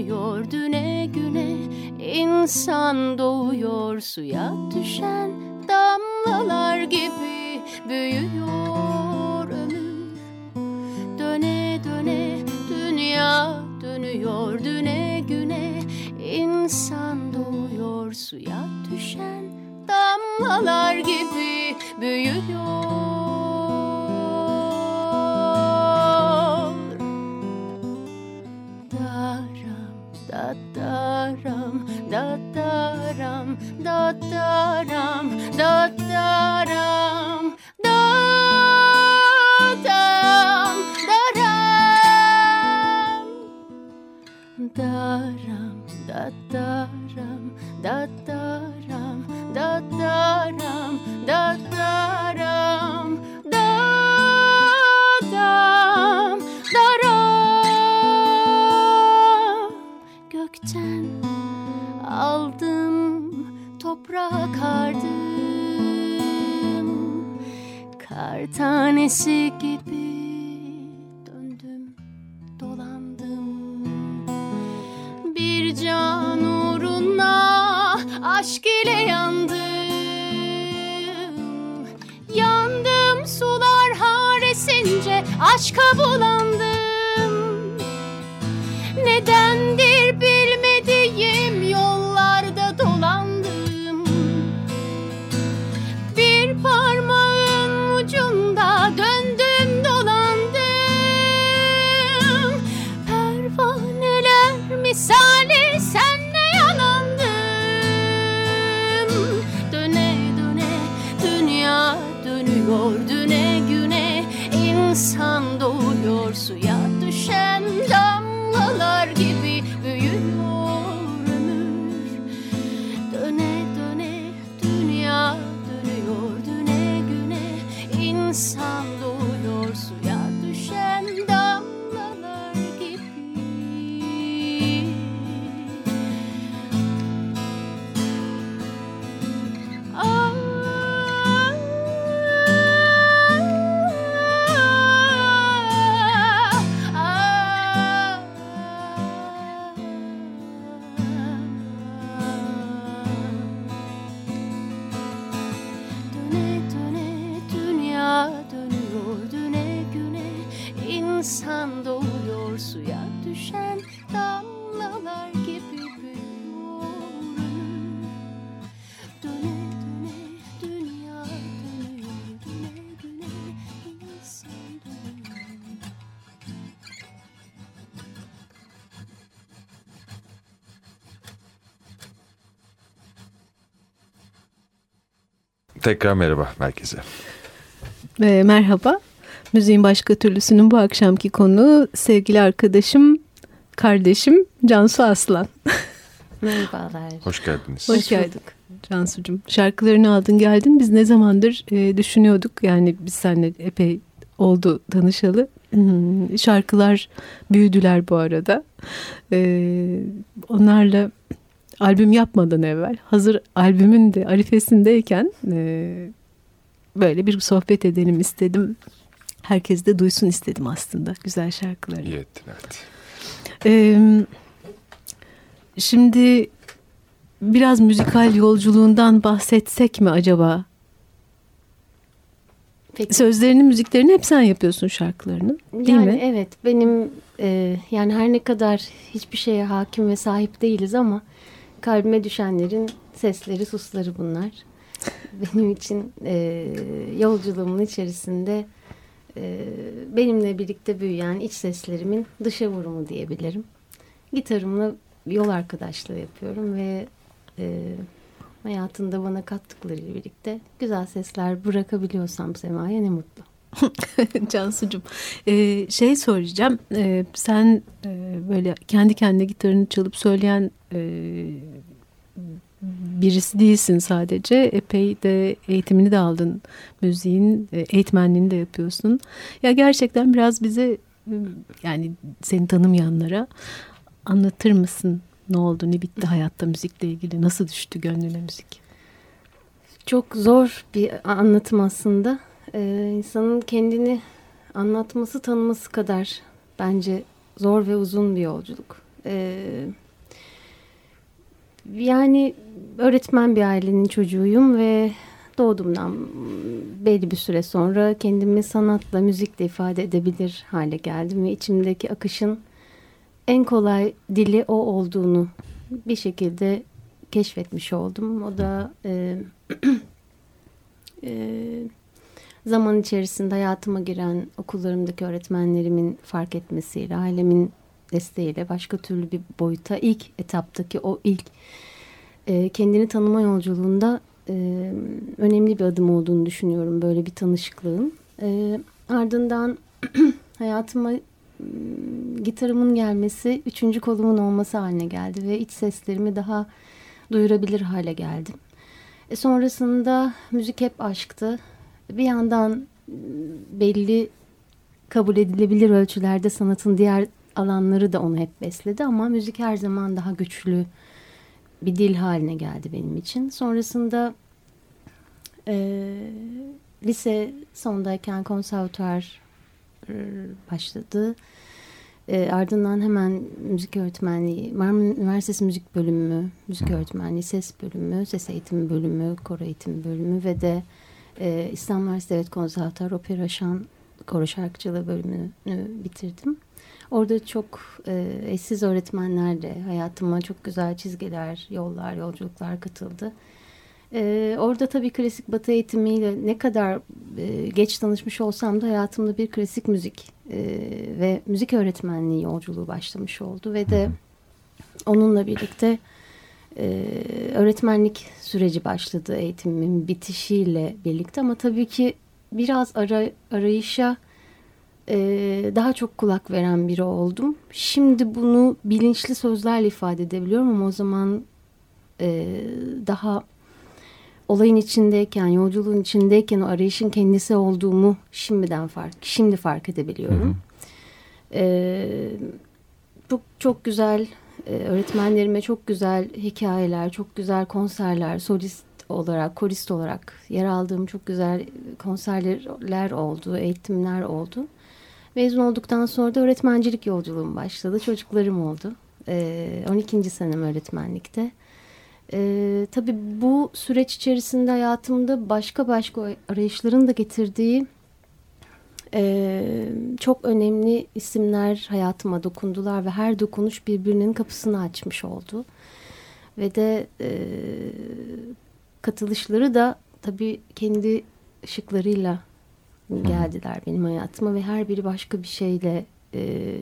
Dönüyor düne güne. İnsan doğuyor suya düşen damlalar gibi büyüyor ömür. Döne döne dünya dönüyor düne güne. İnsan doğuyor suya düşen damlalar gibi büyüyor daram da daram da daram da daram da dam toprağa kardım kar tanesi gibi döndüm dolandım. Bir can uğruna aşk ile yandım. Yandım sular haresince aşka bulandım Tekrar merhaba herkese. E, merhaba. Müziğin başka türlüsünün bu akşamki konuğu sevgili arkadaşım, kardeşim Cansu Aslan. Merhabalar. Hoş geldiniz. Hoş geldin Cansu'cum. Şarkılarını aldın geldin. Biz ne zamandır e, düşünüyorduk. Yani biz seninle epey oldu tanışalı. Hmm, şarkılar büyüdüler bu arada. E, onlarla albüm yapmadan evvel hazır albümün de arifesindeyken e, böyle bir sohbet edelim istedim. herkes de duysun istedim aslında güzel şarkıları. İyi ettin evet. Ee, şimdi biraz müzikal yolculuğundan bahsetsek mi acaba? Peki. Sözlerini, müziklerini hep sen yapıyorsun şarkılarını, değil yani mi? evet benim e, yani her ne kadar hiçbir şeye hakim ve sahip değiliz ama kalbime düşenlerin sesleri susları bunlar. Benim için e, yolculuğumun içerisinde e, benimle birlikte büyüyen iç seslerimin dışa vurumu diyebilirim. Gitarımla yol arkadaşlığı yapıyorum ve e, hayatında bana kattıklarıyla birlikte güzel sesler bırakabiliyorsam Sema'ya ne mutlu. Cansucuğum e, şey soracağım. E, sen e, böyle kendi kendine gitarını çalıp söyleyen e, birisi değilsin sadece. Epey de eğitimini de aldın. Müziğin e, eğitmenliğini de yapıyorsun. Ya gerçekten biraz bize e, yani seni tanımayanlara anlatır mısın? Ne oldu ne bitti hayatta müzikle ilgili? Nasıl düştü gönlüne müzik? Çok zor bir anlatım aslında. Ee, insanın kendini anlatması, tanıması kadar bence zor ve uzun bir yolculuk. Ee, yani öğretmen bir ailenin çocuğuyum ve doğduğumdan belli bir süre sonra kendimi sanatla, müzikle ifade edebilir hale geldim ve içimdeki akışın en kolay dili o olduğunu bir şekilde keşfetmiş oldum. O da e, e, zaman içerisinde hayatıma giren okullarımdaki öğretmenlerimin fark etmesiyle, ailemin desteğiyle başka türlü bir boyuta ilk etaptaki o ilk e, kendini tanıma yolculuğunda e, önemli bir adım olduğunu düşünüyorum böyle bir tanışıklığın. E, ardından hayatıma gitarımın gelmesi üçüncü kolumun olması haline geldi ve iç seslerimi daha duyurabilir hale geldim. E sonrasında müzik hep aşktı. Bir yandan belli kabul edilebilir ölçülerde sanatın diğer alanları da onu hep besledi ama müzik her zaman daha güçlü bir dil haline geldi benim için. Sonrasında e, lise sondayken konservatuar başladı. E, ardından hemen müzik öğretmenliği, Marmara Üniversitesi Müzik Bölümü, Müzik Öğretmenliği, Ses Bölümü, Ses Eğitimi Bölümü, Koro Eğitimi Bölümü ve de e, İstanbul Üniversitesi Devlet Konservatuarı Opera Şan Koro Şarkıcılığı bölümünü bitirdim. Orada çok e, eşsiz öğretmenlerle hayatıma çok güzel çizgiler, yollar, yolculuklar katıldı. Ee, orada tabii klasik batı eğitimiyle ne kadar e, geç tanışmış olsam da hayatımda bir klasik müzik e, ve müzik öğretmenliği yolculuğu başlamış oldu. Ve de onunla birlikte e, öğretmenlik süreci başladı eğitimimin bitişiyle birlikte. Ama tabii ki biraz ara, arayışa e, daha çok kulak veren biri oldum. Şimdi bunu bilinçli sözlerle ifade edebiliyorum ama o zaman e, daha olayın içindeyken, yolculuğun içindeyken o arayışın kendisi olduğumu şimdiden fark, şimdi fark edebiliyorum. Hı hı. Ee, çok çok güzel e, öğretmenlerime çok güzel hikayeler, çok güzel konserler, solist olarak, korist olarak yer aldığım çok güzel konserler oldu, eğitimler oldu. Mezun olduktan sonra da öğretmencilik yolculuğum başladı. Çocuklarım oldu. Ee, 12. senem öğretmenlikte. Ee, tabii bu süreç içerisinde hayatımda başka başka arayışların da getirdiği e, çok önemli isimler hayatıma dokundular ve her dokunuş birbirinin kapısını açmış oldu. Ve de e, katılışları da tabii kendi ışıklarıyla geldiler benim hayatıma ve her biri başka bir şeyle e,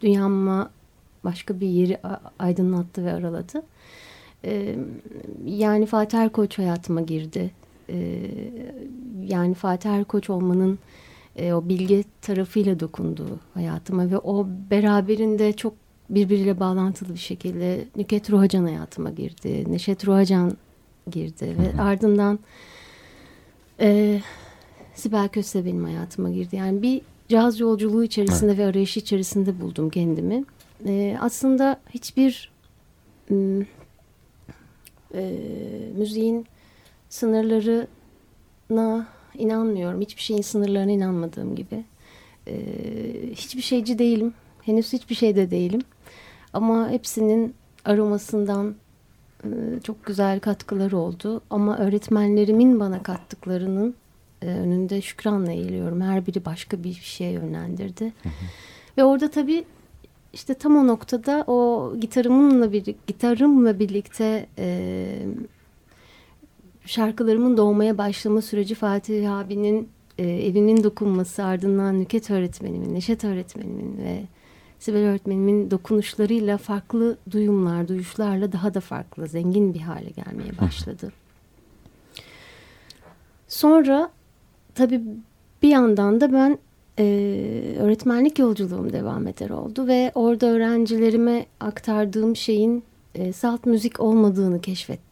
dünyama başka bir yeri aydınlattı ve araladı. Ee, yani Fatih Erkoç hayatıma girdi. Ee, yani Fatih Erkoç olmanın e, o bilge tarafıyla dokundu hayatıma ve o beraberinde çok birbiriyle bağlantılı bir şekilde Nüket Ruhacan hayatıma girdi. Neşet Ruhacan girdi ve ardından e, Sibel Köse benim hayatıma girdi. Yani bir caz yolculuğu içerisinde evet. ve arayışı içerisinde buldum kendimi. E, aslında hiçbir e, müziğin sınırlarına İnanmıyorum. Hiçbir şeyin sınırlarına inanmadığım gibi. Ee, hiçbir şeyci değilim. Henüz hiçbir şeyde değilim. Ama hepsinin aromasından e, çok güzel katkıları oldu. Ama öğretmenlerimin bana kattıklarının e, önünde şükranla eğiliyorum. Her biri başka bir şeye yönlendirdi. Hı hı. Ve orada tabii işte tam o noktada o gitarımla bir gitarımla birlikte e, şarkılarımın doğmaya başlama süreci Fatih abinin e, evinin dokunması ardından Nüket öğretmenimin, Neşet öğretmenimin ve Sibel öğretmenimin dokunuşlarıyla farklı duyumlar, duyuşlarla daha da farklı, zengin bir hale gelmeye başladı. Sonra tabii bir yandan da ben e, öğretmenlik yolculuğum devam eder oldu ve orada öğrencilerime aktardığım şeyin e, salt müzik olmadığını keşfettim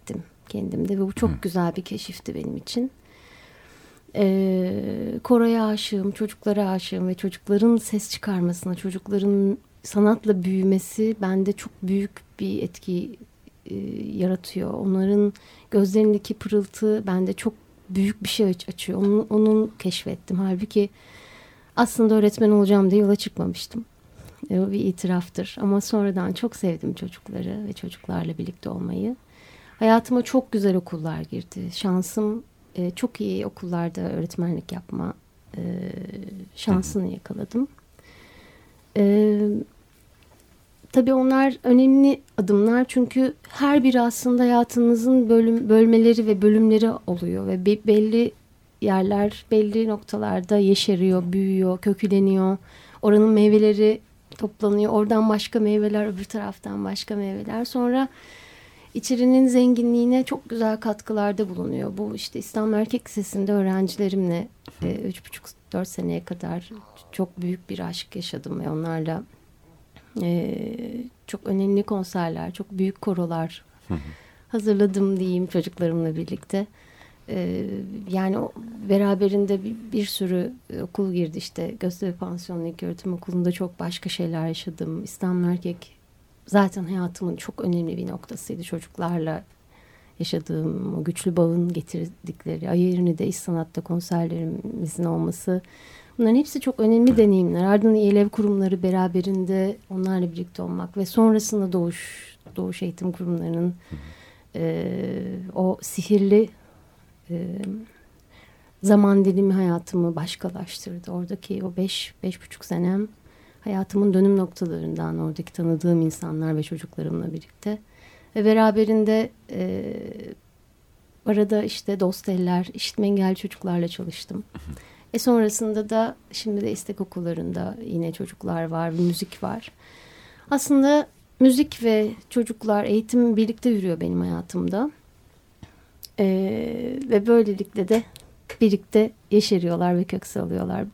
kendimde ve bu çok Hı. güzel bir keşifti benim için. E, Koray'a aşığım, çocuklara aşığım ve çocukların ses çıkarmasına, çocukların sanatla büyümesi bende çok büyük bir etki e, yaratıyor. Onların gözlerindeki pırıltı bende çok büyük bir şey açıyor. Onu, onun keşfettim. Halbuki aslında öğretmen olacağım diye yola çıkmamıştım. E, o bir itiraftır. Ama sonradan çok sevdim çocukları ve çocuklarla birlikte olmayı. Hayatıma çok güzel okullar girdi. Şansım e, çok iyi okullarda öğretmenlik yapma e, şansını yakaladım. E, tabii onlar önemli adımlar çünkü her biri aslında hayatınızın bölüm, bölmeleri ve bölümleri oluyor ve be, belli yerler belli noktalarda yeşeriyor, büyüyor, köküleniyor. Oranın meyveleri toplanıyor. Oradan başka meyveler, öbür taraftan başka meyveler. Sonra içerinin zenginliğine çok güzel katkılarda bulunuyor. Bu işte İstanbul Erkek Lisesi'nde öğrencilerimle e, üç buçuk dört seneye kadar çok büyük bir aşk yaşadım ve onlarla e, çok önemli konserler, çok büyük korolar hazırladım diyeyim çocuklarımla birlikte. E, yani o, beraberinde bir, bir sürü okul girdi işte Göztepe Pansiyonu İlköğretim Okulu'nda çok başka şeyler yaşadım. İstanbul Erkek zaten hayatımın çok önemli bir noktasıydı çocuklarla yaşadığım o güçlü bağın getirdikleri Ayırını de iş sanatta konserlerimizin olması bunların hepsi çok önemli deneyimler. Ardından İELEV kurumları beraberinde onlarla birlikte olmak ve sonrasında doğuş doğuş eğitim kurumlarının e, o sihirli e, zaman dilimi hayatımı başkalaştırdı. Oradaki o beş, beş buçuk senem hayatımın dönüm noktalarından oradaki tanıdığım insanlar ve çocuklarımla birlikte. Ve beraberinde e, arada işte dost eller, işitme engelli çocuklarla çalıştım. E sonrasında da şimdi de istek okullarında yine çocuklar var, müzik var. Aslında müzik ve çocuklar, eğitim birlikte yürüyor benim hayatımda. Ee, ve böylelikle de birlikte yeşeriyorlar ve kök salıyorlar.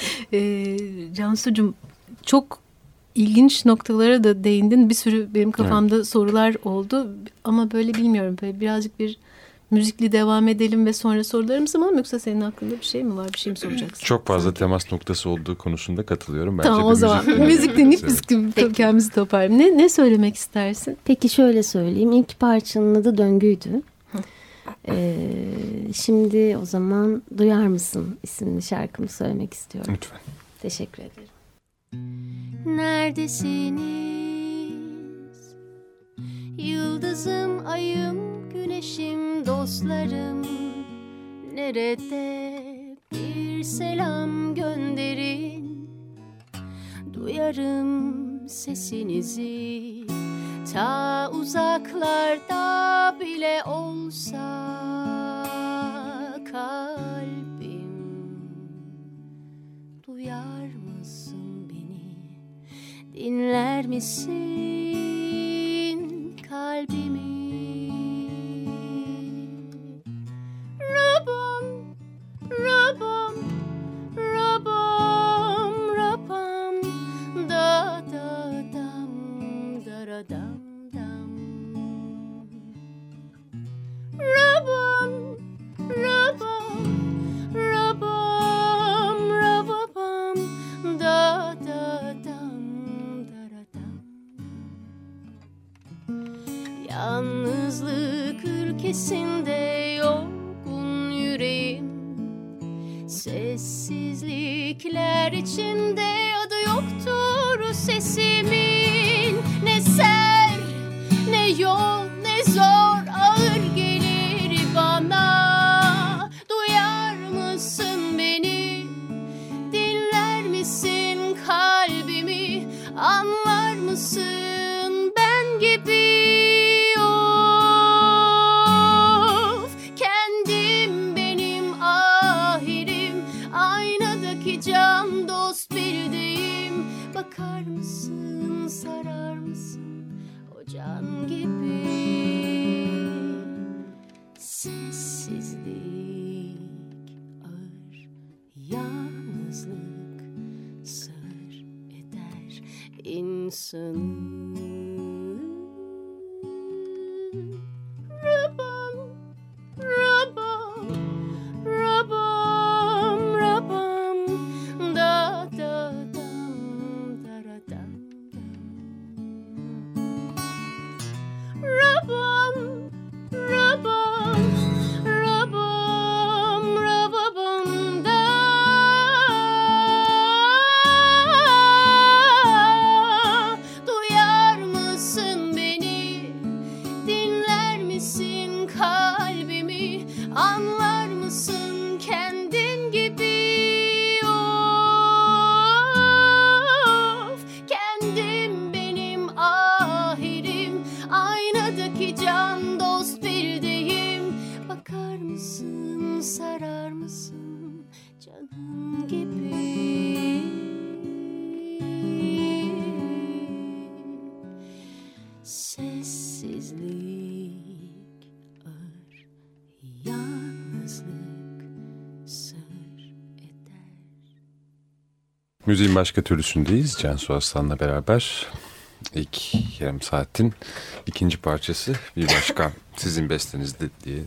e, Cansu'cum çok ilginç noktalara da değindin. Bir sürü benim kafamda evet. sorular oldu ama böyle bilmiyorum böyle birazcık bir müzikli devam edelim ve sonra sorularımız mı yoksa senin aklında bir şey mi var? Bir şey mi soracaksın? Çok fazla Sanki. temas noktası olduğu konusunda katılıyorum. Bence tamam o zaman müzik, müzik dinleyip biz kendimizi toparlayalım. Ne, ne söylemek istersin? Peki şöyle söyleyeyim. İlk parçanın adı Döngü'ydü. Ee, şimdi o zaman Duyar mısın isimli şarkımı söylemek istiyorum. Lütfen. Teşekkür ederim. Neredesiniz? Yıldızım, ayım, güneşim, dostlarım Nerede bir selam gönderin Duyarım sesinizi Ta uzaklarda bile olsa kalbim. Duyar mısın beni? Dinler misin sessizlik ağır yalnızlık sır eder. İnsanı Müziğin başka türlüsündeyiz. Cansu Aslan'la beraber ilk yarım saatin ikinci parçası bir başka sizin bestenizde diye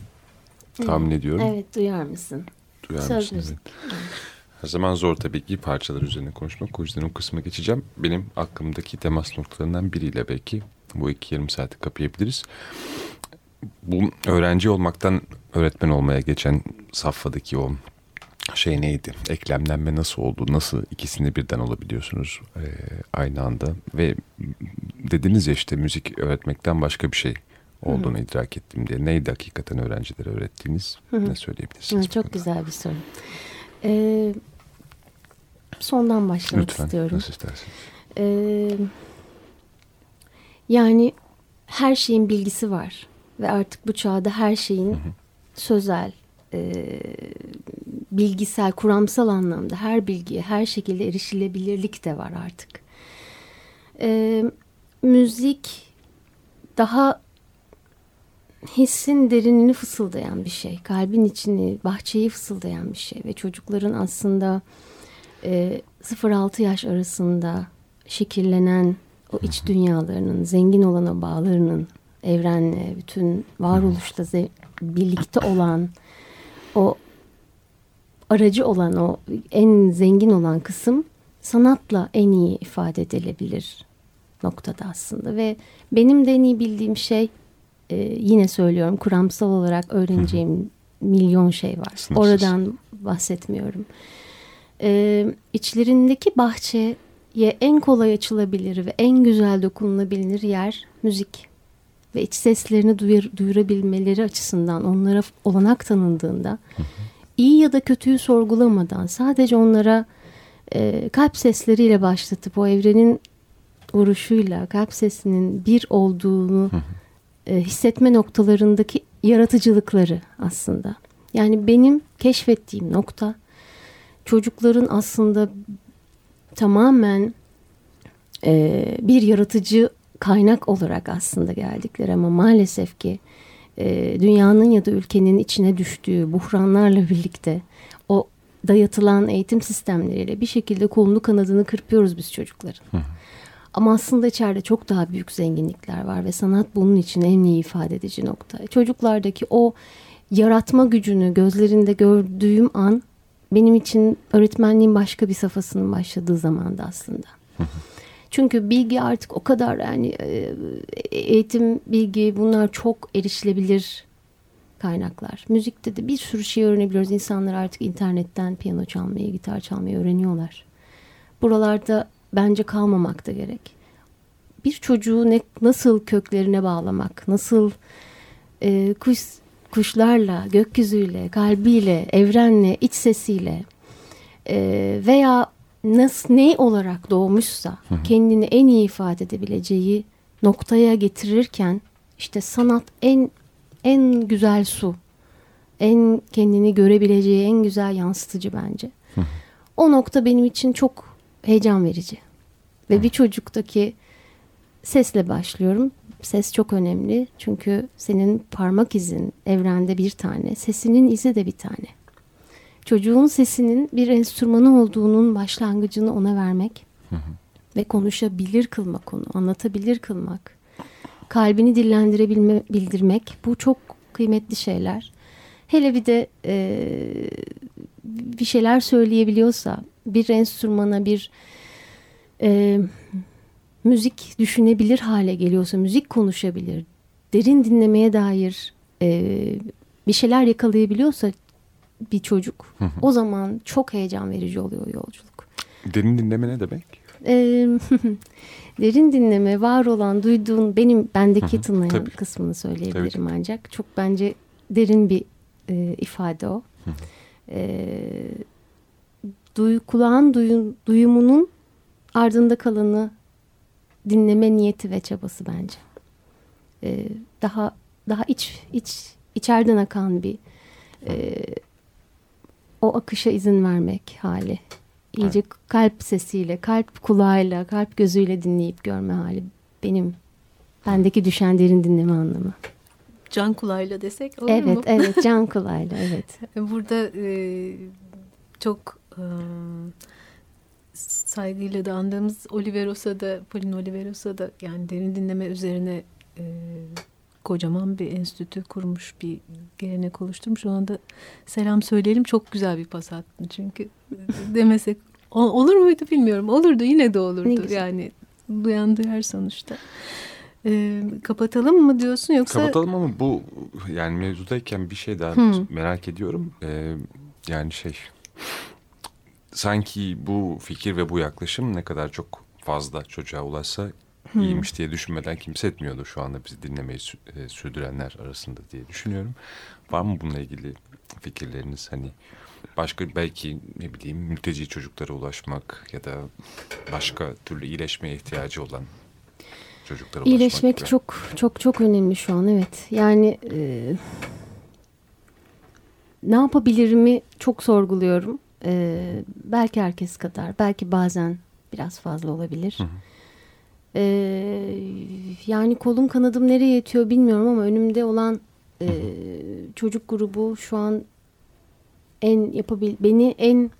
tahmin ediyorum. Evet duyar mısın? Duyar Söz mısınız? müzik. Her zaman zor tabii ki parçalar üzerine konuşmak. O yüzden o kısma geçeceğim. Benim aklımdaki temas noktalarından biriyle belki bu iki yarım saati kapayabiliriz. Bu öğrenci olmaktan öğretmen olmaya geçen safhadaki o şey neydi? Eklemlenme nasıl oldu? Nasıl ikisini birden olabiliyorsunuz e, aynı anda? Ve dediniz ya işte müzik öğretmekten başka bir şey olduğunu idrak ettim diye. Neydi hakikaten öğrencilere öğrettiğiniz? Ne söyleyebilirsiniz? Hı, çok konuda? güzel bir soru. Ee, sondan başlamak Lütfen istiyorum. nasıl isterseniz. Ee, yani her şeyin bilgisi var ve artık bu çağda her şeyin sözel, e, bilgisel, kuramsal anlamda her bilgiye her şekilde erişilebilirlik de var artık. Ee, müzik daha hissin derinini fısıldayan bir şey. Kalbin içini, bahçeyi fısıldayan bir şey. Ve çocukların aslında e, 0-6 yaş arasında şekillenen o iç dünyalarının, zengin olan o bağlarının evrenle, bütün varoluşta ze- birlikte olan o aracı olan o en zengin olan kısım sanatla en iyi ifade edilebilir noktada aslında ve benim de en iyi bildiğim şey e, yine söylüyorum kuramsal olarak öğreneceğim milyon şey var. Sınırsız. Oradan bahsetmiyorum. E, içlerindeki bahçeye en kolay açılabilir ve en güzel dokunulabilir yer müzik ve iç seslerini duyur, duyurabilmeleri açısından onlara olanak tanındığında iyi ya da kötüyü sorgulamadan sadece onlara e, kalp sesleriyle başlatıp o evrenin vuruşuyla kalp sesinin bir olduğunu e, hissetme noktalarındaki yaratıcılıkları aslında. Yani benim keşfettiğim nokta çocukların aslında tamamen e, bir yaratıcı kaynak olarak aslında geldikleri ama maalesef ki e, dünyanın ya da ülkenin içine düştüğü buhranlarla birlikte o dayatılan eğitim sistemleriyle bir şekilde kolunu kanadını kırpıyoruz biz çocukların. Ama aslında içeride çok daha büyük zenginlikler var ve sanat bunun için en iyi ifade edici nokta. Çocuklardaki o yaratma gücünü gözlerinde gördüğüm an benim için öğretmenliğin başka bir safhasının başladığı zamanda aslında. Çünkü bilgi artık o kadar yani e, eğitim, bilgi bunlar çok erişilebilir kaynaklar. Müzikte de bir sürü şey öğrenebiliyoruz. İnsanlar artık internetten piyano çalmayı, gitar çalmayı öğreniyorlar. Buralarda bence kalmamak da gerek. Bir çocuğu ne, nasıl köklerine bağlamak, nasıl e, kuş kuşlarla, gökyüzüyle, kalbiyle, evrenle, iç sesiyle e, veya nasıl ne olarak doğmuşsa kendini en iyi ifade edebileceği noktaya getirirken işte sanat en en güzel su. En kendini görebileceği en güzel yansıtıcı bence. O nokta benim için çok heyecan verici. Ve bir çocuktaki sesle başlıyorum. Ses çok önemli. Çünkü senin parmak izin evrende bir tane, sesinin izi de bir tane. Çocuğun sesinin bir enstrümanı olduğunun başlangıcını ona vermek ve konuşabilir kılmak onu, anlatabilir kılmak, kalbini dillendirebilme, bildirmek bu çok kıymetli şeyler. Hele bir de e, bir şeyler söyleyebiliyorsa, bir enstrümana bir e, müzik düşünebilir hale geliyorsa, müzik konuşabilir, derin dinlemeye dair e, bir şeyler yakalayabiliyorsa bir çocuk, o zaman çok heyecan verici oluyor yolculuk. Derin dinleme ne demek? Derin dinleme, var olan, duyduğun, benim bendeki tınlayan tabii. kısmını söyleyebilirim Tabii, ancak. Çok bence derin bir e, ifade o. E, duy, kulağın duyun, duyumunun ardında kalanı dinleme niyeti ve çabası bence. E, daha daha iç iç içeriden akan bir e, o akışa izin vermek hali. İyice kalp sesiyle, kalp kulağıyla, kalp gözüyle dinleyip görme hali benim bendeki düşen derin dinleme anlamı. Can kulağıyla desek olur evet, mu? evet, can kulağıyla, evet. Burada e, çok e, saygıyla da andığımız Oliverosa da, Pauline Oliverosa da yani derin dinleme üzerine e, kocaman bir enstitü kurmuş, bir gelenek oluşturmuş. Ona da selam söyleyelim. Çok güzel bir pas attın çünkü demesek o- olur muydu bilmiyorum. Olurdu yine de olurdu. Yani duyan duyar sonuçta. E, kapatalım mı diyorsun yoksa? Kapatalım ama bu yani mevzudayken bir şey daha Hı. merak ediyorum. Ee, yani şey sanki bu fikir ve bu yaklaşım ne kadar çok fazla çocuğa ulaşsa iyiymiş diye düşünmeden kimse etmiyordur şu anda bizi dinlemeyi e, sürdürenler arasında diye düşünüyorum. Var mı bununla ilgili fikirleriniz hani başka belki ne bileyim mülteci çocuklara ulaşmak ya da başka türlü iyileşmeye ihtiyacı olan çocuklara ulaşmak İyileşmek gibi. çok çok çok önemli şu an evet. Yani e, ne yapabilirimi çok sorguluyorum. E, belki herkes kadar, belki bazen biraz fazla olabilir. Hı hı. E, yani kolum kanadım nereye yetiyor bilmiyorum ama önümde olan e, çocuk grubu şu an en yapabil beni en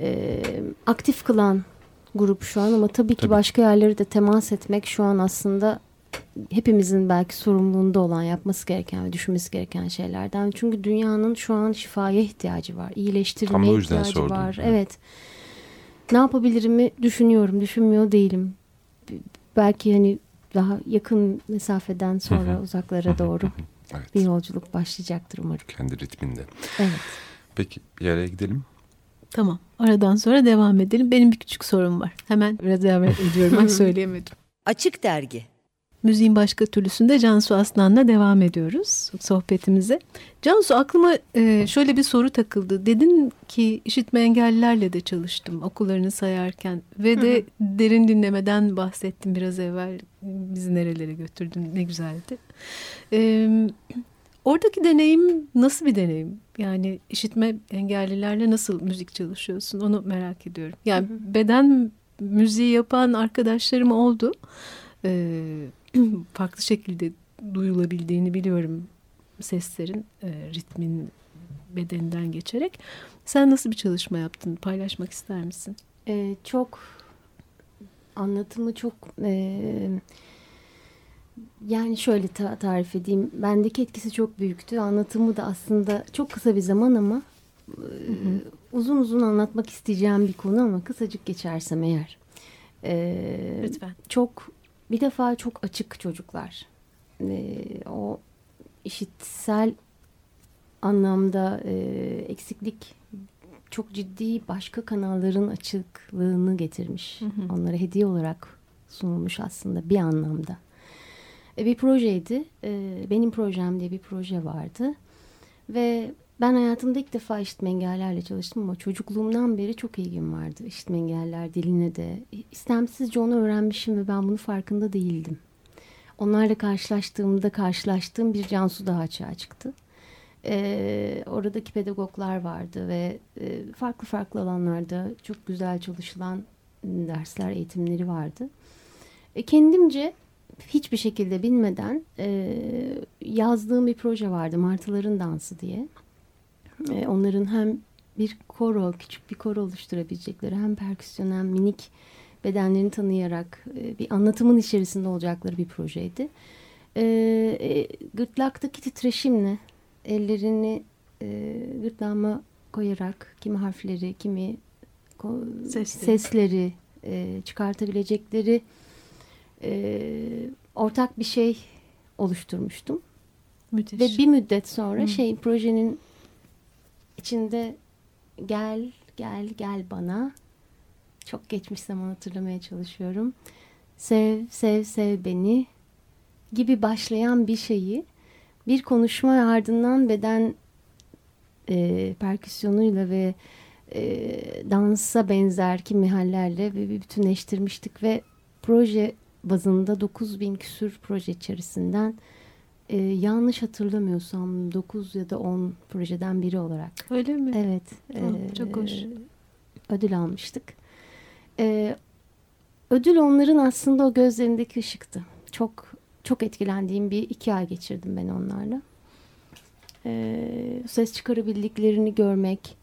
e, aktif kılan grup şu an ama tabii ki Tabii. başka yerlere de temas etmek şu an aslında hepimizin belki sorumluluğunda olan yapması gereken ve düşünmesi gereken şeylerden. Çünkü dünyanın şu an şifaya ihtiyacı var. İyileştirilmeye ihtiyacı sordum. var. Evet. Evet. Ne yapabilirimi düşünüyorum, düşünmüyor değilim. Belki hani daha yakın mesafeden sonra uzaklara doğru Evet. bir yolculuk başlayacaktır umarım. Kendi ritminde. Evet. Peki bir araya gidelim. Tamam. Aradan sonra devam edelim. Benim bir küçük sorum var. Hemen biraz devam ediyorum. Ay söyleyemedim. Açık Dergi Müziğin başka türlüsünde Cansu Aslan'la devam ediyoruz sohbetimize. Cansu aklıma e, şöyle bir soru takıldı. Dedin ki işitme engellilerle de çalıştım okullarını sayarken ve de derin dinlemeden bahsettim biraz evvel. Bizi nerelere götürdün ne güzeldi. E, oradaki deneyim nasıl bir deneyim? Yani işitme engellilerle nasıl müzik çalışıyorsun onu merak ediyorum. Yani beden müziği yapan arkadaşlarım oldu. Ee, farklı şekilde duyulabildiğini biliyorum seslerin, e, ritmin bedeninden geçerek. Sen nasıl bir çalışma yaptın? Paylaşmak ister misin? Ee, çok anlatımı çok e, yani şöyle ta- tarif edeyim. Bendeki etkisi çok büyüktü. Anlatımı da aslında çok kısa bir zaman ama e, uzun uzun anlatmak isteyeceğim bir konu ama kısacık geçersem eğer. Ee, Lütfen. çok bir defa çok açık çocuklar. Ee, o işitsel anlamda e, eksiklik çok ciddi başka kanalların açıklığını getirmiş. Hı hı. Onlara hediye olarak sunulmuş aslında bir anlamda. E, bir projeydi. E, benim projem diye bir proje vardı. Ve ben hayatımda ilk defa işitme engellerle çalıştım ama çocukluğumdan beri çok ilgim vardı işitme engeller diline de. İstemsizce onu öğrenmişim ve ben bunu farkında değildim. Onlarla karşılaştığımda karşılaştığım bir Cansu daha açığa çıktı. Ee, oradaki pedagoglar vardı ve e, farklı farklı alanlarda çok güzel çalışılan dersler, eğitimleri vardı. E, kendimce hiçbir şekilde bilmeden e, yazdığım bir proje vardı Martıların Dansı diye. E, onların hem bir koro, küçük bir koro oluşturabilecekleri hem perküsyon hem minik bedenlerini tanıyarak e, bir anlatımın içerisinde olacakları bir projeydi. E, e, gırtlaktaki titreşimle ellerini e, gırtlağıma koyarak kimi harfleri, kimi Sesleri. sesleri e, çıkartabilecekleri e, ortak bir şey oluşturmuştum. Müthiş. Ve bir müddet sonra Hı. şey projenin içinde gel gel gel bana çok geçmiş zaman hatırlamaya çalışıyorum. Sev sev sev beni gibi başlayan bir şeyi bir konuşma ardından beden e, perküsyonuyla ve e, dansa benzer kimi hallerle bir bir bütünleştirmiştik ve proje bazında 9000 küsür proje içerisinden e, yanlış hatırlamıyorsam 9 ya da 10 projeden biri olarak Öyle mi? evet Tamam, e, çok hoş. ödül almıştık. E, ödül onların aslında o gözlerindeki ışıktı. Çok çok etkilendiğim bir iki ay geçirdim ben onlarla. E, ses çıkarabildiklerini görmek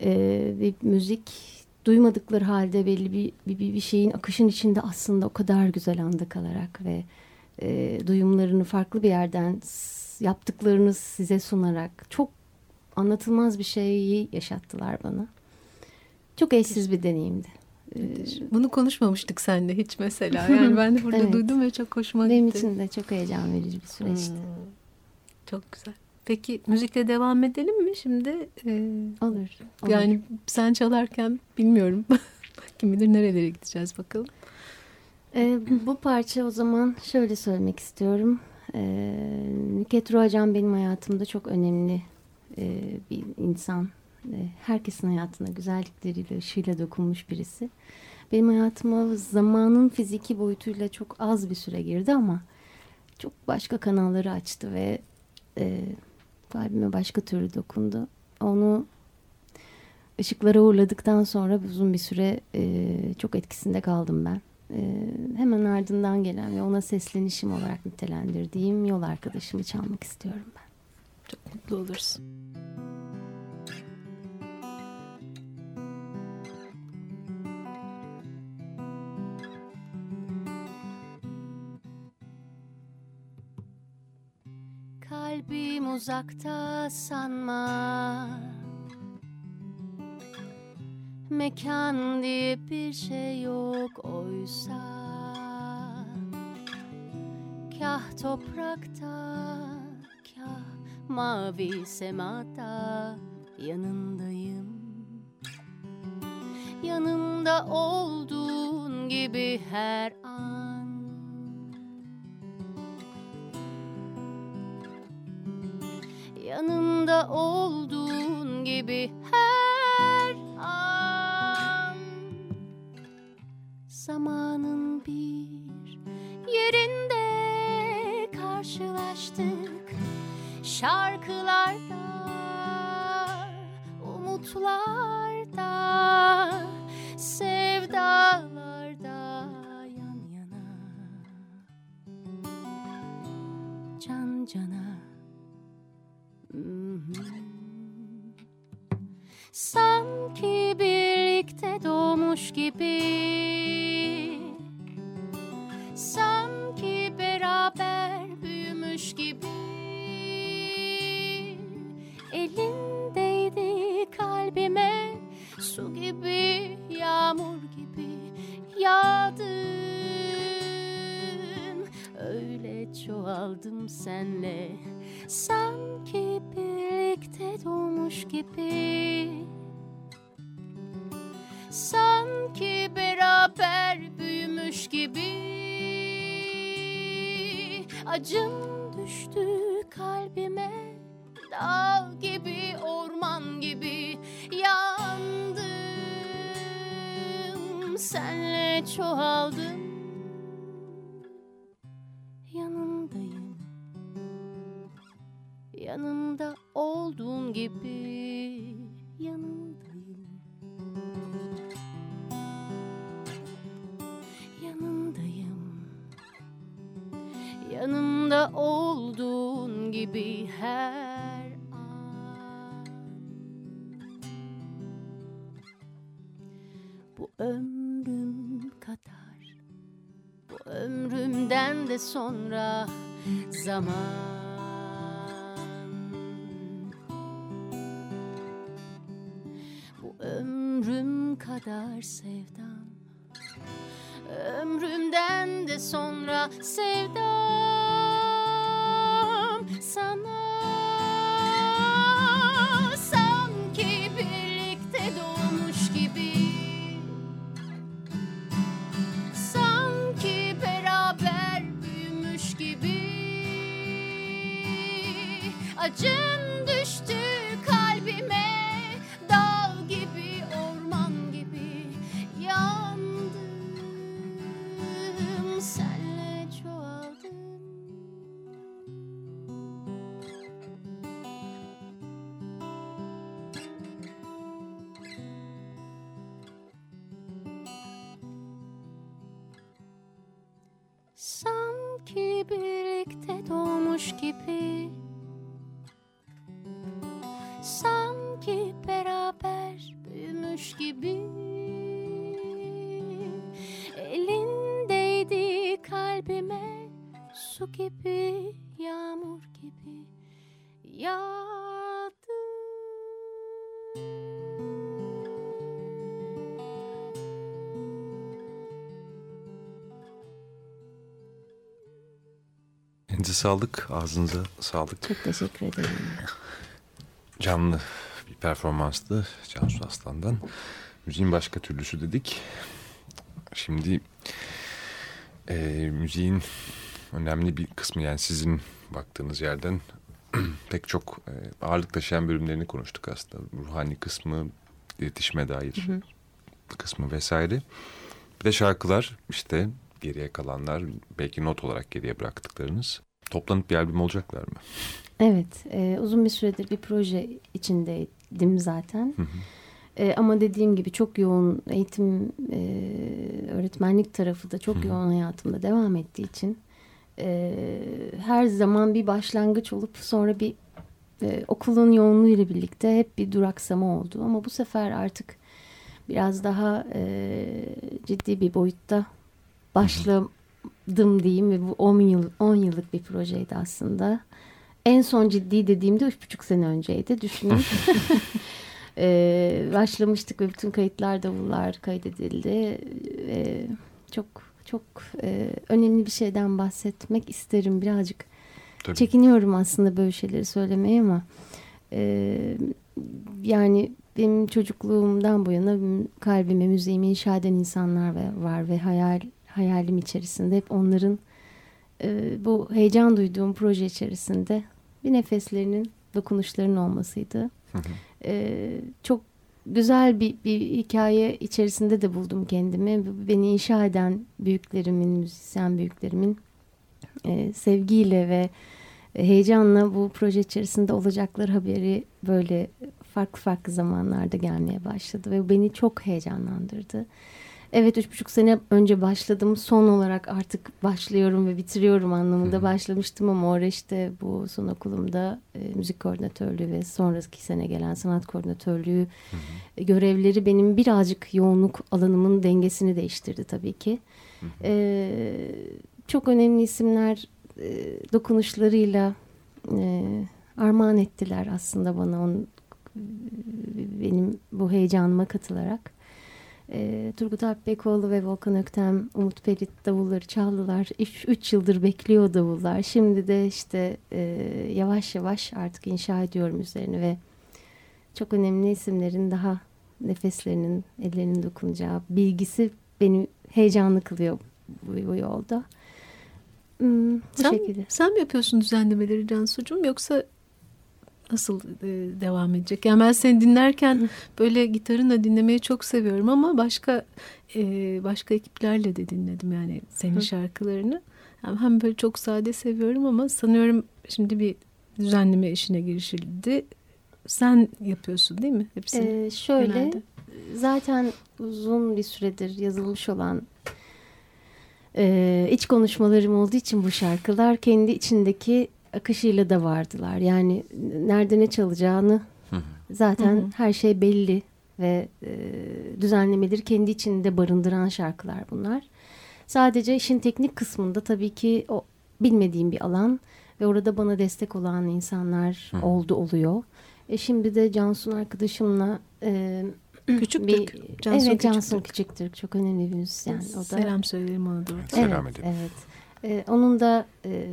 e, ve müzik duymadıkları halde belli bir, bir, bir şeyin akışın içinde aslında o kadar güzel anda kalarak ve e, duyumlarını farklı bir yerden yaptıklarını size sunarak çok anlatılmaz bir şeyi yaşattılar bana. Çok eşsiz bir deneyimdi. Müthiş. Bunu konuşmamıştık seninle hiç mesela. Yani ben de burada Evet. duydum ve çok hoşuma Benim gitti. için de çok heyecan verici bir süreçti. Hmm. Çok güzel. Peki müzikle devam edelim mi şimdi? Ee, Olur. olur. yani sen çalarken bilmiyorum. Kim bilir nerelere gideceğiz bakalım. Ee, bu parça o zaman şöyle söylemek istiyorum. Ee, Nüket Ruacan benim hayatımda çok önemli e, bir insan. Ee, herkesin hayatına güzellikleriyle, ışığıyla dokunmuş birisi. Benim hayatıma zamanın fiziki boyutuyla çok az bir süre girdi ama çok başka kanalları açtı ve e, kalbime başka türlü dokundu. Onu ışıklara uğurladıktan sonra uzun bir süre e, çok etkisinde kaldım ben. E, hemen ardından gelen ve ona seslenişim olarak nitelendirdiğim yol arkadaşımı çalmak istiyorum ben. Çok mutlu olursun. Kalbim uzakta sanma Mekan diye bir şey yok oysa. Kah toprakta Kah mavi semada Yanındayım. Yanımda olduğun gibi her an. Yanımda olduğun gibi her Şarkılarda, umutlarda, Acım düştü kalbime. Dağ gibi orman gibi yandım. Senle çoğaldım. Yanındayım. Yanımda olduğun gibi. Yanındayım Yanımda olduğun gibi her an. Bu ömrüm kadar Bu ömrümden de sonra zaman. Bu ömrüm kadar sevdam Ömrümden de sonra sevdam sana. Sanki birlikte doğmuş gibi. Sanki beraber büyümüş gibi. Acın düştü kalbime birlikte doğmuş gibi. Sanki beraber büyümüş gibi. Elindeydi kalbime Su gibi, Elinize sağlık, ağzınıza sağlık. Çok teşekkür ederim. Canlı bir performanstı Cansu Aslan'dan. Müziğin başka türlüsü dedik. Şimdi e, müziğin önemli bir kısmı yani sizin baktığınız yerden pek çok e, ağırlık taşıyan bölümlerini konuştuk aslında. Ruhani kısmı, iletişime dair kısmı vesaire. Bir de şarkılar işte geriye kalanlar belki not olarak geriye bıraktıklarınız. Toplanıp bir albüm olacaklar mı? Evet, e, uzun bir süredir bir proje içindeydim zaten. E, ama dediğim gibi çok yoğun eğitim, e, öğretmenlik tarafı da çok yoğun hayatımda devam ettiği için e, her zaman bir başlangıç olup sonra bir e, okulun yoğunluğuyla birlikte hep bir duraksama oldu. Ama bu sefer artık biraz daha e, ciddi bir boyutta başladım diyeyim ve bu 10 yıl 10 yıllık bir projeydi aslında. En son ciddi dediğimde üç buçuk sene önceydi. Düşünün. Ee, başlamıştık ve bütün kayıtlar davullar kaydedildi. Ee, çok çok e, önemli bir şeyden bahsetmek isterim birazcık. Tabii. Çekiniyorum aslında böyle şeyleri söylemeye ama e, yani benim çocukluğumdan bu yana kalbime müziğimi inşa eden insanlar ve, var ve hayal hayalim içerisinde hep onların e, bu heyecan duyduğum proje içerisinde bir nefeslerinin dokunuşlarının olmasıydı. E, çok güzel bir, bir hikaye içerisinde de buldum kendimi. Beni inşa eden büyüklerimin, müzisyen büyüklerimin e, sevgiyle ve heyecanla bu proje içerisinde olacaklar haberi böyle farklı farklı zamanlarda gelmeye başladı ve beni çok heyecanlandırdı. Evet üç buçuk sene önce başladım. Son olarak artık başlıyorum ve bitiriyorum anlamında başlamıştım ama orada işte bu son okulumda e, müzik koordinatörlüğü ve sonraki sene gelen sanat koordinatörlüğü e, görevleri benim birazcık yoğunluk alanımın dengesini değiştirdi tabii ki. E, çok önemli isimler e, dokunuşlarıyla e, armağan ettiler aslında bana on, benim bu heyecanıma katılarak. E, Turgut Alp Bekoğlu ve Volkan Öktem, Umut Perit davulları çaldılar. 3 yıldır bekliyor davullar. Şimdi de işte e, yavaş yavaş artık inşa ediyorum üzerine ve çok önemli isimlerin daha nefeslerinin, ellerinin dokunacağı bilgisi beni heyecanlı kılıyor bu, bu yolda. Hmm, bu sen, şekilde. Sen mi yapıyorsun düzenlemeleri Cansu'cum yoksa nasıl e, devam edecek? Yani ben seni dinlerken böyle gitarınla dinlemeyi çok seviyorum ama başka e, başka ekiplerle de dinledim yani senin şarkılarını. Yani hem böyle çok sade seviyorum ama sanıyorum şimdi bir düzenleme işine girişildi. Sen yapıyorsun değil mi hepsini? Ee, şöyle genelde. zaten uzun bir süredir yazılmış olan e, iç konuşmalarım olduğu için bu şarkılar kendi içindeki akışıyla da vardılar. Yani nerede ne çalacağını zaten hı hı. her şey belli ve e, düzenlemeleri kendi içinde barındıran şarkılar bunlar. Sadece işin teknik kısmında tabii ki o bilmediğim bir alan ve orada bana destek olan insanlar hı. oldu oluyor. E şimdi de Cansun arkadaşımla e, Küçük bir, Türk. Cansu evet Cansu Küçük Türk çok önemli bir müzisyen. O da, Selam söyleyelim ona da. Evet, Selam edelim. Evet. Ee, onun da e,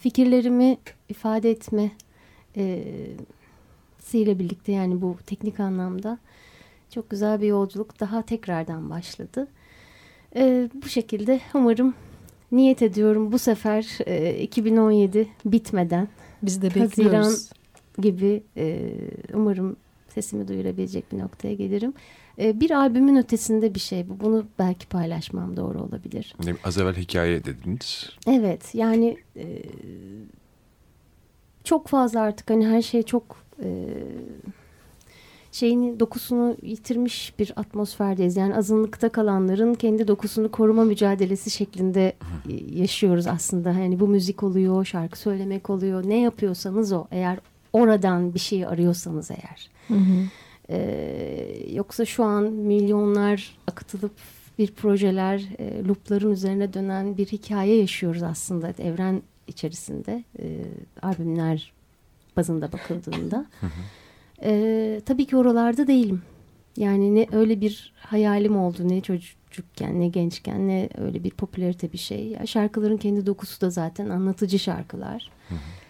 fikirlerimi ifade etme e, siyle birlikte yani bu teknik anlamda çok güzel bir yolculuk daha tekrardan başladı. E, bu şekilde umarım niyet ediyorum bu sefer e, 2017 bitmeden biz de bekliyoruz. Haziran gibi e, umarım sesimi duyurabilecek bir noktaya gelirim. E, bir albümün ötesinde bir şey bu. Bunu belki paylaşmam doğru olabilir. Az evvel hikaye dediniz. Evet yani e, çok fazla artık hani her şey çok e, şeyini dokusunu yitirmiş bir atmosferdeyiz. Yani azınlıkta kalanların kendi dokusunu koruma mücadelesi şeklinde yaşıyoruz aslında. Hani bu müzik oluyor, şarkı söylemek oluyor. Ne yapıyorsanız o. Eğer oradan bir şey arıyorsanız eğer. Hı hı. Ee, yoksa şu an milyonlar akıtılıp bir projeler, e, loopların üzerine dönen bir hikaye yaşıyoruz aslında evren içerisinde. E, albümler bazında bakıldığında. E, tabii ki oralarda değilim. Yani ne öyle bir hayalim oldu ne çocukken ne gençken ne öyle bir popülarite bir şey. Ya şarkıların kendi dokusu da zaten anlatıcı şarkılar.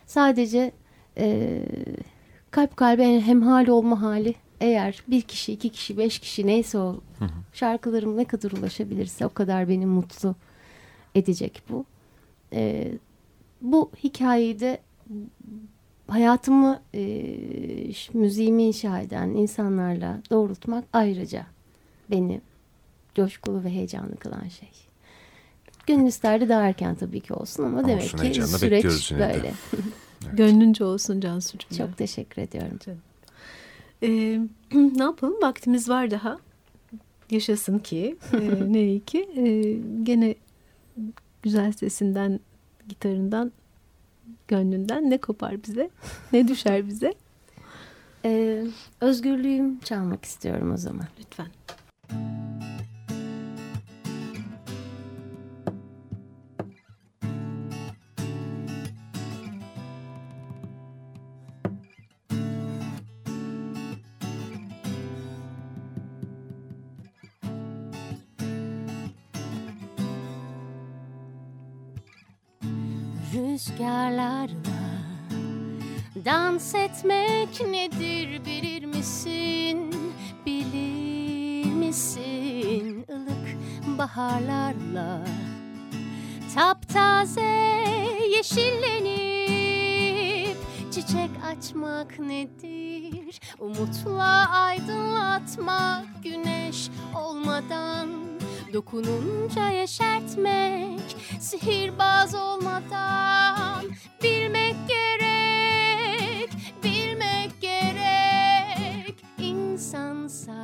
Sadece e, kalp kalbe hemhal olma hali eğer bir kişi, iki kişi, beş kişi neyse o hı hı. şarkılarım ne kadar ulaşabilirse o kadar beni mutlu edecek bu. Ee, bu hikayeyi de hayatımı e, müziğimi inşa eden insanlarla doğrultmak ayrıca beni coşkulu ve heyecanlı kılan şey. Gönül isterdi daha erken tabii ki olsun ama olsun, demek ki süreç böyle. evet. Gönlünce olsun Cansu'cum. Çok teşekkür ediyorum. Canım. Ee, ne yapalım? Vaktimiz var daha. Yaşasın ki. E, ne iyi ki. E, gene güzel sesinden, gitarından, gönlünden ne kopar bize? Ne düşer bize? Ee, özgürlüğüm çalmak istiyorum o zaman. Lütfen. Rüzgarlarla Dans etmek nedir bilir misin? Bilir misin? Ilık baharlarla Taptaze yeşillenip Çiçek açmak nedir? Umutla aydınlatmak güneş olmadan Dokununca yeşertmek Sihirbaz olmadan Bilmek gerek Bilmek gerek. İnsansak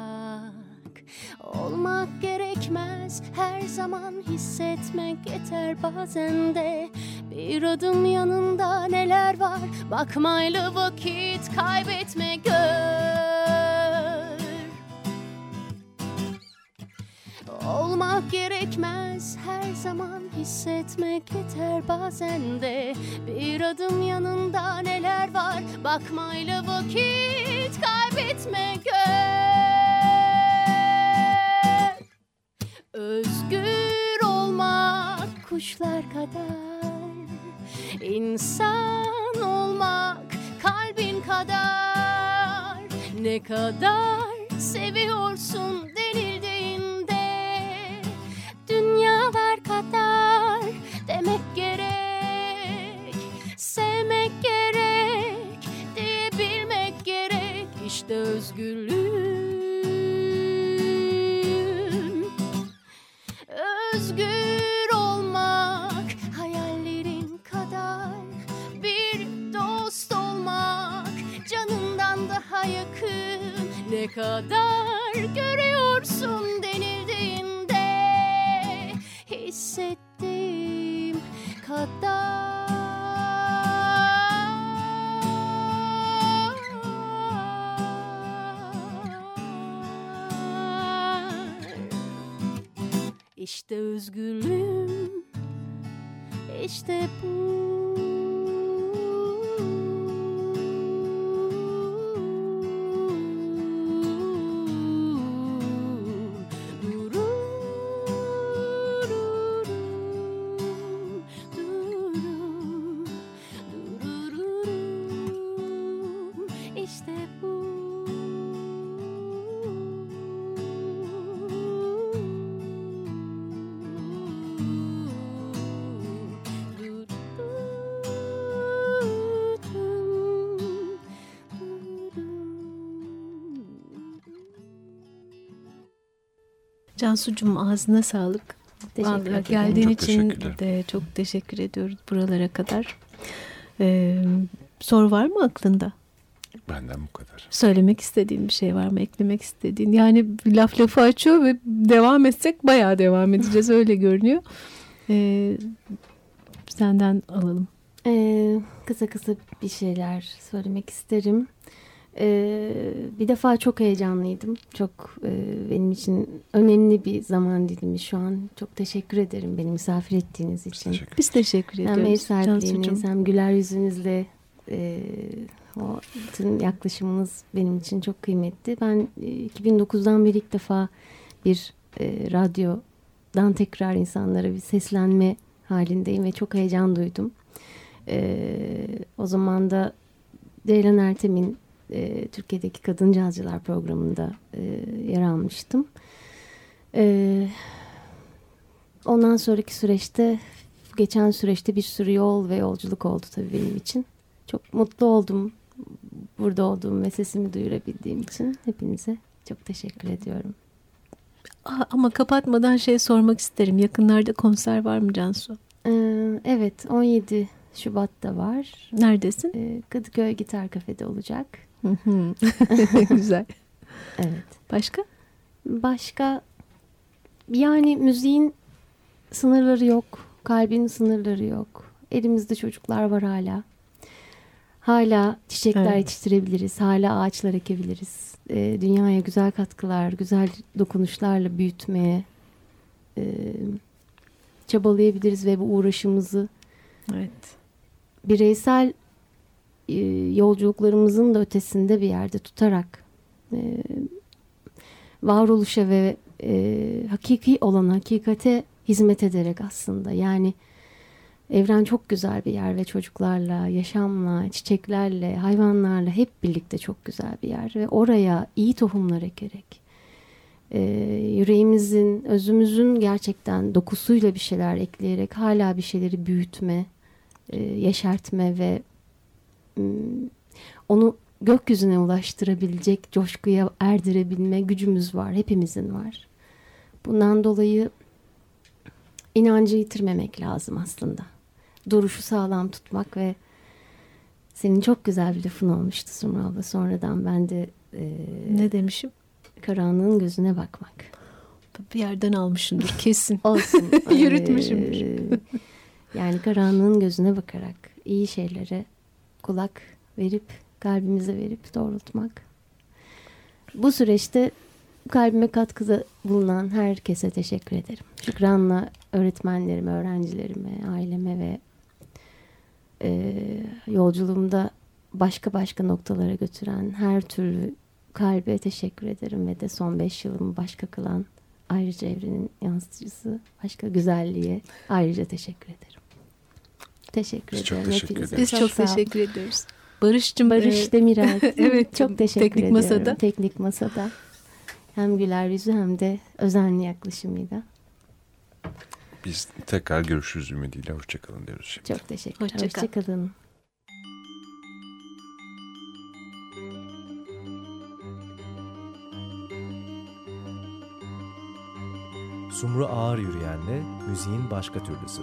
Olmak gerekmez Her zaman hissetmek yeter bazen de. Bir adım yanında neler var Bakmayla vakit kaybetme gör Olmak gerekmez her zaman hissetmek yeter bazen de. Bir adım yanında neler var bakmayla vakit kaybetme gör Özgür olmak kuşlar kadar. İnsan olmak kalbin kadar. Ne kadar seviyorsun de Dünyalar kadar demek gerek Sevmek gerek diyebilmek gerek. İşte özgürlüğüm. Özgür olmak hayallerin kadar. Bir dost olmak canından daha yakın. Ne kadar görüyorsun Cansucuğum ağzına sağlık. Teşekkür ederim. geldiğin Çok için de çok teşekkür ediyoruz buralara kadar. Ee, soru var mı aklında? Benden bu kadar. Söylemek istediğin bir şey var mı? Eklemek istediğin? Yani laf lafı açıyor ve devam etsek bayağı devam edeceğiz öyle görünüyor. Ee, senden alalım. Ee, kısa kısa bir şeyler söylemek isterim. Ee, bir defa çok heyecanlıydım. Çok e, benim için önemli bir zaman dilimi şu an. Çok teşekkür ederim beni misafir ettiğiniz Biz için. teşekkür Biz teşekkür Hem ev ediyoruz. sahipliğiniz hem güler yüzünüzle e, o bütün yaklaşımınız benim için çok kıymetli. Ben e, 2009'dan beri ilk defa bir e, radyodan tekrar insanlara bir seslenme halindeyim ve çok heyecan duydum. E, o zaman da Ceylan Ertem'in e, Türkiye'deki Kadın Cazcılar programında e, yer almıştım. E, ondan sonraki süreçte geçen süreçte bir sürü yol ve yolculuk oldu tabii benim için. Çok mutlu oldum burada olduğum ve sesimi duyurabildiğim için hepinize çok teşekkür ediyorum. Ama kapatmadan şey sormak isterim. Yakınlarda konser var mı Cansu? Ee, evet 17 Şubat'ta var. Neredesin? Ee, Kadıköy Gitar Kafe'de olacak. Hı hı. Güzel. Evet. Başka? Başka yani müziğin sınırları yok. Kalbin sınırları yok. Elimizde çocuklar var hala. Hala çiçekler Evet. yetiştirebiliriz. Hala ağaçlar ekebiliriz. Ee, dünyaya güzel katkılar, güzel dokunuşlarla büyütmeye e, çabalayabiliriz ve bu uğraşımızı Evet. bireysel e, yolculuklarımızın da ötesinde bir yerde tutarak e, varoluşa ve e, hakiki olan hakikate hizmet ederek aslında. Yani evren çok güzel bir yer ve çocuklarla, yaşamla, çiçeklerle, hayvanlarla hep birlikte çok güzel bir yer ve oraya iyi tohumlar ekerek e, yüreğimizin, özümüzün gerçekten dokusuyla bir şeyler ekleyerek hala bir şeyleri büyütme, e, yeşertme ve onu gökyüzüne ulaştırabilecek coşkuya erdirebilme gücümüz var. Hepimizin var. Bundan dolayı inancı yitirmemek lazım aslında. Duruşu sağlam tutmak ve senin çok güzel bir lafın olmuştu Sumru abla. Sonradan ben de e, Ne demişim? karanlığın gözüne bakmak. Bir yerden almışımdır kesin. Olsun. Yürütmüşümdür. Ee, yani karanlığın gözüne bakarak iyi şeylere kulak verip kalbimize verip doğrultmak. Bu süreçte kalbime katkıda bulunan herkese teşekkür ederim. Şükranla öğretmenlerime, öğrencilerime, aileme ve e, yolculuğumda başka başka noktalara götüren her türlü kalbe teşekkür ederim ve de son beş yılımı başka kılan ayrıca evrenin yansıtıcısı başka güzelliğe ayrıca teşekkür ederim. Teşekkür Biz çok ederim. teşekkür hepinize. ederiz. Biz çok, teşekkür ediyoruz. Barış'cığım Barış e, Demirel. evet, çok teşekkür teknik ediyorum. masada. Teknik masada. Hem güler yüzü hem de özenli yaklaşımıyla. Biz tekrar görüşürüz ümidiyle. Hoşçakalın diyoruz şimdi. Çok teşekkürler. Hoşça kal. Hoşçakalın. Sumru Ağır Yürüyen'le müziğin başka türlüsü.